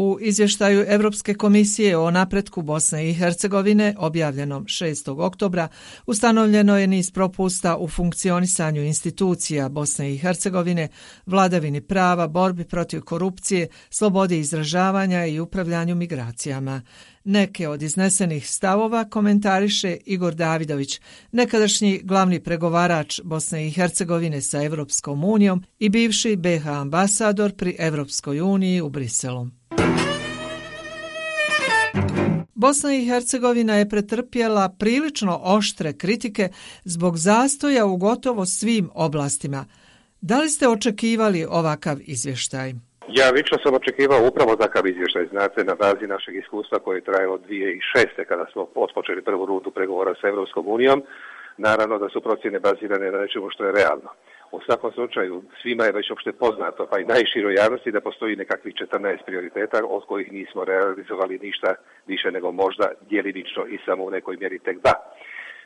U izvještaju Europske komisije o napretku Bosne i Hercegovine objavljenom 6. oktobra ustanovljeno je niz propusta u funkcionisanju institucija Bosne i Hercegovine, vladavini prava, borbi protiv korupcije, slobodi izražavanja i upravljanju migracijama. Neke od iznesenih stavova komentariše Igor Davidović, nekadašnji glavni pregovarač Bosne i Hercegovine sa Europskom unijom i bivši BH ambasador pri Europskoj uniji u Briselu. Bosna i Hercegovina je pretrpjela prilično oštre kritike zbog zastoja u gotovo svim oblastima. Da li ste očekivali ovakav izvještaj? Ja lično sam očekivao upravo takav izvještaj, znate, na bazi našeg iskustva koje je trajalo od 2006. kada smo otpočeli prvu rundu pregovora sa Europskom unijom. Naravno da su procjene bazirane na nečemu što je realno. U svakom slučaju svima je već opšte poznato, pa i najširoj javnosti da postoji nekakvih 14 prioriteta od kojih nismo realizovali ništa više nego možda djelinično i samo u nekoj mjeri tek da.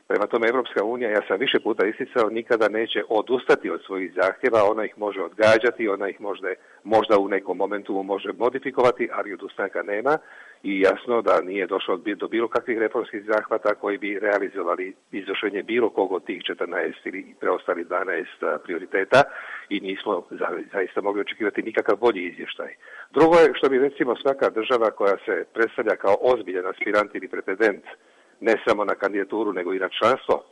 Prema tome, Evropska unija, ja sam više puta isticao, nikada neće odustati od svojih zahtjeva, ona ih može odgađati, ona ih možda, možda u nekom momentu može modifikovati, ali odustanka nema i jasno da nije došlo do bilo kakvih reformskih zahvata koji bi realizovali izvršenje bilo kog od tih 14 ili preostali 12 prioriteta i nismo zaista mogli očekivati nikakav bolji izvještaj. Drugo je što bi recimo svaka država koja se predstavlja kao ozbiljan aspirant ili pretendent ne samo na kandidaturu, nego i na članstvo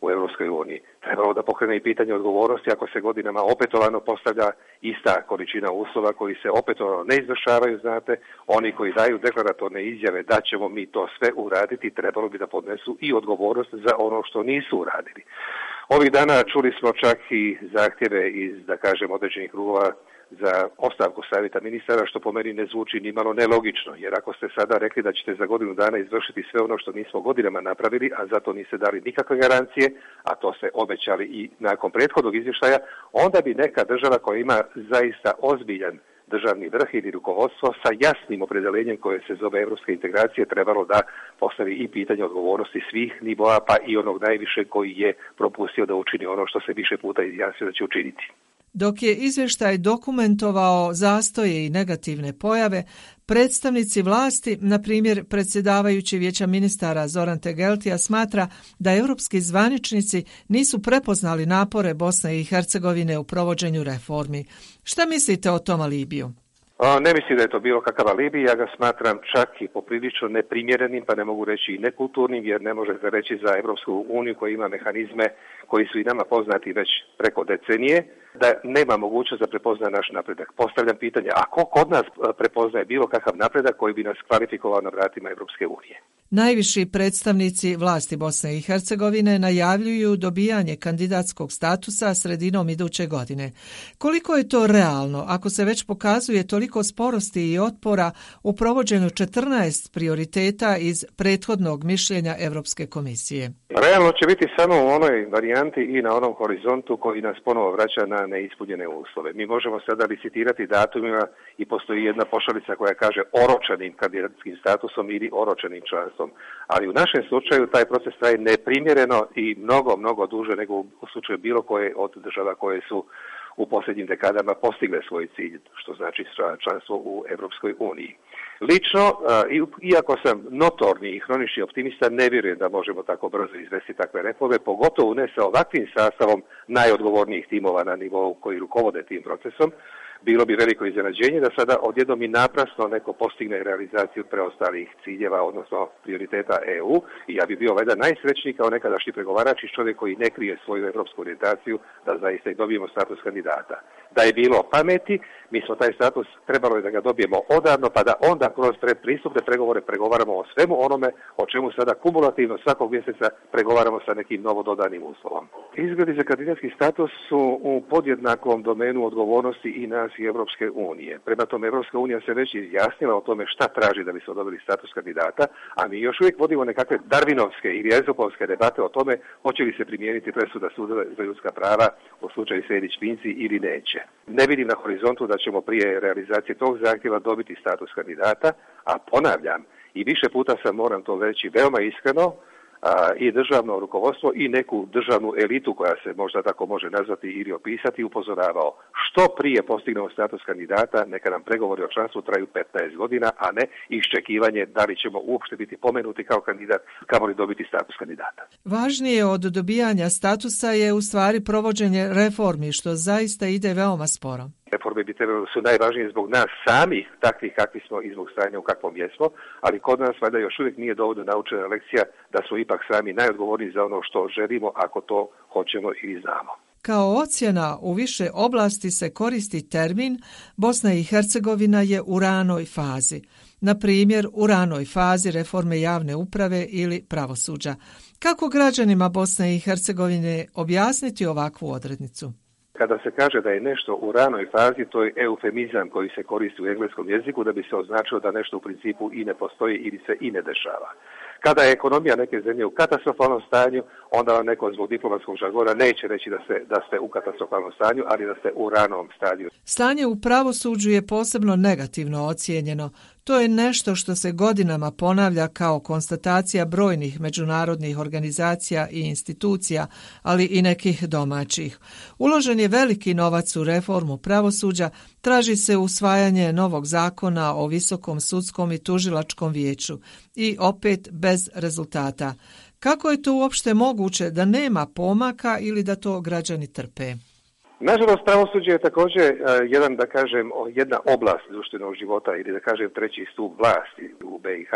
u Europskoj uniji. Trebalo da pokrene i pitanje odgovornosti ako se godinama opetovano postavlja ista količina uslova koji se opetovano ne izvršavaju, znate, oni koji daju deklaratorne izjave da ćemo mi to sve uraditi, trebalo bi da podnesu i odgovornost za ono što nisu uradili. Ovih dana čuli smo čak i zahtjeve iz, da kažem, određenih krugova za ostavku savjeta ministara, što po meni ne zvuči ni malo nelogično, jer ako ste sada rekli da ćete za godinu dana izvršiti sve ono što nismo godinama napravili, a zato niste dali nikakve garancije, a to ste obećali i nakon prethodnog izvještaja, onda bi neka država koja ima zaista ozbiljan državni vrh ili rukovodstvo sa jasnim opredelenjem koje se zove evropske integracije trebalo da postavi i pitanje odgovornosti svih nivoa pa i onog najviše koji je propustio da učini ono što se više puta izjasnio da će učiniti. Dok je izvještaj dokumentovao zastoje i negativne pojave, predstavnici vlasti, na primjer predsjedavajući vijeća ministara Zoran Tegeltija, smatra da europski zvaničnici nisu prepoznali napore Bosne i Hercegovine u provođenju reformi. Šta mislite o tom alibiju? Ne mislim da je to bilo kakav alibi, ja ga smatram čak i poprilično neprimjerenim, pa ne mogu reći i nekulturnim, jer ne može se reći za Europsku uniju koja ima mehanizme koji su i nama poznati već preko decenije, da nema mogućnost da prepozna naš napredak. Postavljam pitanje, a ko kod nas e, prepoznaje bilo kakav napredak koji bi nas kvalifikovao na vratima Europske unije? Najviši predstavnici vlasti Bosne i Hercegovine najavljuju dobijanje kandidatskog statusa sredinom iduće godine. Koliko je to realno ako se već pokazuje toliko sporosti i otpora u provođenju 14 prioriteta iz prethodnog mišljenja Europske komisije? Realno će biti samo u onoj varijanti i na onom horizontu koji nas ponovo vraća na neispunjene uslove. Mi možemo sada licitirati datumima i postoji jedna pošalica koja kaže oročenim kandidatskim statusom ili oročenim članstvom. Ali u našem slučaju taj proces traje neprimjereno i mnogo, mnogo duže nego u slučaju bilo koje od država koje su u posljednjim dekadama postigle svoj cilj, što znači članstvo u Europskoj uniji. Lično, iako sam notorni i hronični optimista, ne vjerujem da možemo tako brzo izvesti takve reforme, pogotovo ne sa ovakvim sastavom najodgovornijih timova na nivou koji rukovode tim procesom, bilo bi veliko iznenađenje da sada odjednom i naprasno neko postigne realizaciju preostalih ciljeva, odnosno prioriteta EU i ja bi bio valjda najsrećniji kao nekadašnji pregovarač i čovjek koji ne krije svoju evropsku orijentaciju da zaista i dobijemo status kandidata. Da je bilo pameti, mi smo taj status trebalo da ga dobijemo odavno, pa da onda kroz pristupne pregovore pregovaramo o svemu onome o čemu sada kumulativno svakog mjeseca pregovaramo sa nekim novododanim uslovom. Izgledi za kandidatski status su u podjednakom domenu odgovornosti i nas i Evropske unije. Prema tome, Evropska unija se već izjasnila o tome šta traži da bi se odobili status kandidata, a mi još uvijek vodimo nekakve darvinovske ili ezopovske debate o tome hoće li se primijeniti presuda suda za ljudska prava u slučaju Sejdić Pinci ili neće. Ne vidim na horizontu da ćemo prije realizacije tog zahtjeva dobiti status kandidata, a ponavljam, i više puta sam moram to reći veoma iskreno, i državno rukovodstvo i neku državnu elitu koja se možda tako može nazvati ili opisati upozoravao što prije postignemo status kandidata, neka nam pregovori o članstvu traju 15 godina, a ne iščekivanje da li ćemo uopšte biti pomenuti kao kandidat, kamo li dobiti status kandidata. Važnije od dobijanja statusa je u stvari provođenje reformi, što zaista ide veoma sporo. Reforme bi trebalo su najvažnije zbog nas sami, takvih kakvi smo i zbog stanja u kakvom jesmo, ali kod nas valjda još uvijek nije dovoljno naučena lekcija da smo ipak sami najodgovorniji za ono što želimo ako to hoćemo i znamo. Kao ocjena u više oblasti se koristi termin Bosna i Hercegovina je u ranoj fazi. Na primjer, u ranoj fazi reforme javne uprave ili pravosuđa. Kako građanima Bosne i Hercegovine objasniti ovakvu odrednicu? Kada se kaže da je nešto u ranoj fazi, to je eufemizam koji se koristi u engleskom jeziku da bi se označilo da nešto u principu i ne postoji ili se i ne dešava. Kada je ekonomija neke zemlje u katastrofalnom stanju, onda vam neko zbog diplomatskog žagora neće reći da, se, da ste u katastrofalnom stanju, ali da ste u ranom stadiju. Stanje u pravosuđu je posebno negativno ocijenjeno. To je nešto što se godinama ponavlja kao konstatacija brojnih međunarodnih organizacija i institucija, ali i nekih domaćih. Uložen je veliki novac u reformu pravosuđa, traži se usvajanje novog zakona o visokom sudskom i tužilačkom vijeću i opet bez rezultata. Kako je to uopšte moguće da nema pomaka ili da to građani trpe? Nažalost, pravosuđe je također e, jedan, da kažem, jedna oblast društvenog života ili da kažem treći stup vlasti u BiH,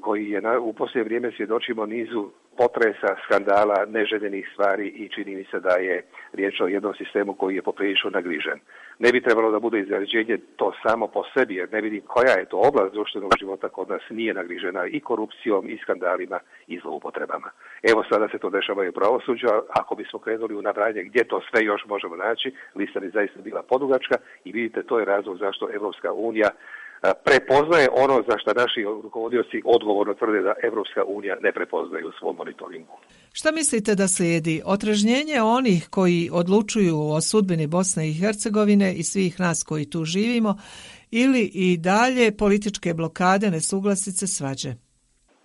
koji je na, u posljednje vrijeme svjedočimo nizu potresa, skandala, neželjenih stvari i čini mi se da je riječ o jednom sistemu koji je poprilično nagrižen. Ne bi trebalo da bude izrađenje to samo po sebi, jer ne vidim koja je to oblast društvenog života kod nas nije nagrižena i korupcijom, i skandalima, i zloupotrebama. Evo sada se to dešava i u pravosuđu, ako bismo krenuli u nabranje gdje to sve još možemo naći, lista bi zaista bila podugačka i vidite to je razlog zašto Evropska unija prepoznaje ono za što naši rukovodioci odgovorno tvrde da Evropska unija ne prepoznaje u svom monitoringu. Šta mislite da slijedi? Otrežnjenje onih koji odlučuju o sudbini Bosne i Hercegovine i svih nas koji tu živimo ili i dalje političke blokade, nesuglasice, svađe?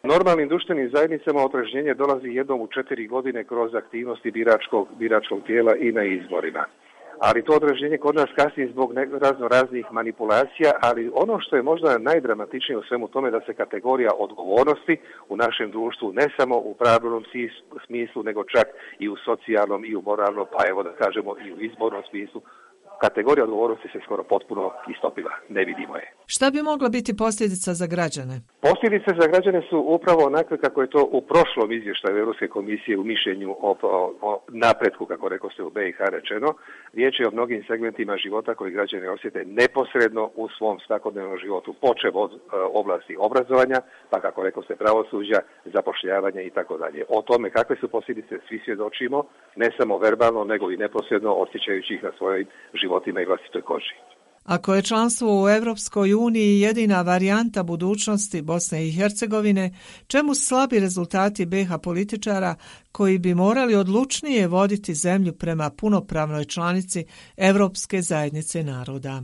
Normalnim društvenim zajednicama otrežnjenje dolazi jednom u četiri godine kroz aktivnosti biračkog, biračkog tijela i na izborima ali to odraženje kod nas kasnije zbog razno raznih manipulacija, ali ono što je možda najdramatičnije u svemu tome da se kategorija odgovornosti u našem društvu ne samo u pravilnom smislu, nego čak i u socijalnom i u moralnom, pa evo da kažemo i u izbornom smislu, kategorija odgovornosti se skoro potpuno istopila. Ne vidimo je. Šta bi mogla biti posljedica za građane? Posljedice za građane su upravo onakve kako je to u prošlom izvještaju Europske komisije u mišljenju o, o, napretku, kako rekao ste u BiH rečeno. Riječ je o mnogim segmentima života koji građani osjete neposredno u svom svakodnevnom životu, počev od e, oblasti obrazovanja, pa kako rekao ste pravosuđa, zapošljavanja i tako dalje. O tome kakve su posljedice svi svjedočimo, ne samo verbalno, nego i neposredno osjećajući ih na svojoj životima i vlastitoj koži. Ako je članstvo u Europskoj uniji jedina varijanta budućnosti Bosne i Hercegovine, čemu slabi rezultati BH političara koji bi morali odlučnije voditi zemlju prema punopravnoj članici Europske zajednice naroda?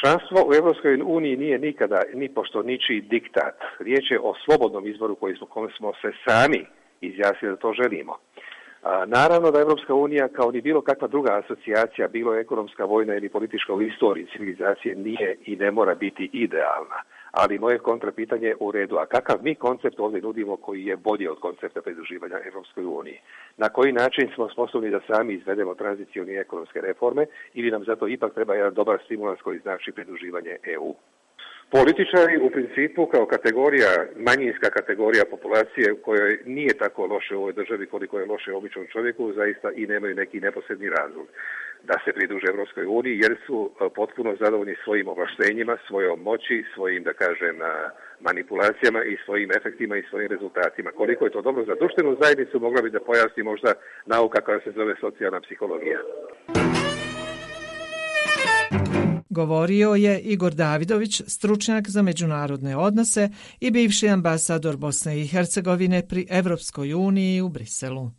Članstvo u Europskoj uniji nije nikada ni pošto ničiji diktat. Riječ je o slobodnom izboru koji smo, kome smo se sami izjasnili da to želimo. Naravno da Evropska unija kao ni bilo kakva druga asocijacija, bilo ekonomska, vojna ili politička u istoriji civilizacije nije i ne mora biti idealna. Ali moje kontrapitanje je u redu. A kakav mi koncept ovdje nudimo koji je bolji od koncepta pridruživanja Evropskoj uniji? Na koji način smo sposobni da sami izvedemo tranzicijalne ekonomske reforme ili nam zato ipak treba jedan dobar stimulans koji znači pridruživanje EU? Političari u principu kao kategorija, manjinska kategorija populacije kojoj nije tako loše u ovoj državi koliko je loše običnom čovjeku, zaista i nemaju neki neposredni razlog da se pridruže Evropskoj uniji jer su e, potpuno zadovoljni svojim ovlaštenjima, svojom moći, svojim, da kažem, manipulacijama i svojim efektima i svojim rezultatima. Koliko je to dobro za društvenu zajednicu, mogla bi da pojasni možda nauka koja se zove socijalna psihologija. Govorio je Igor Davidović, stručnjak za međunarodne odnose i bivši ambasador Bosne i Hercegovine pri Evropskoj uniji u Briselu.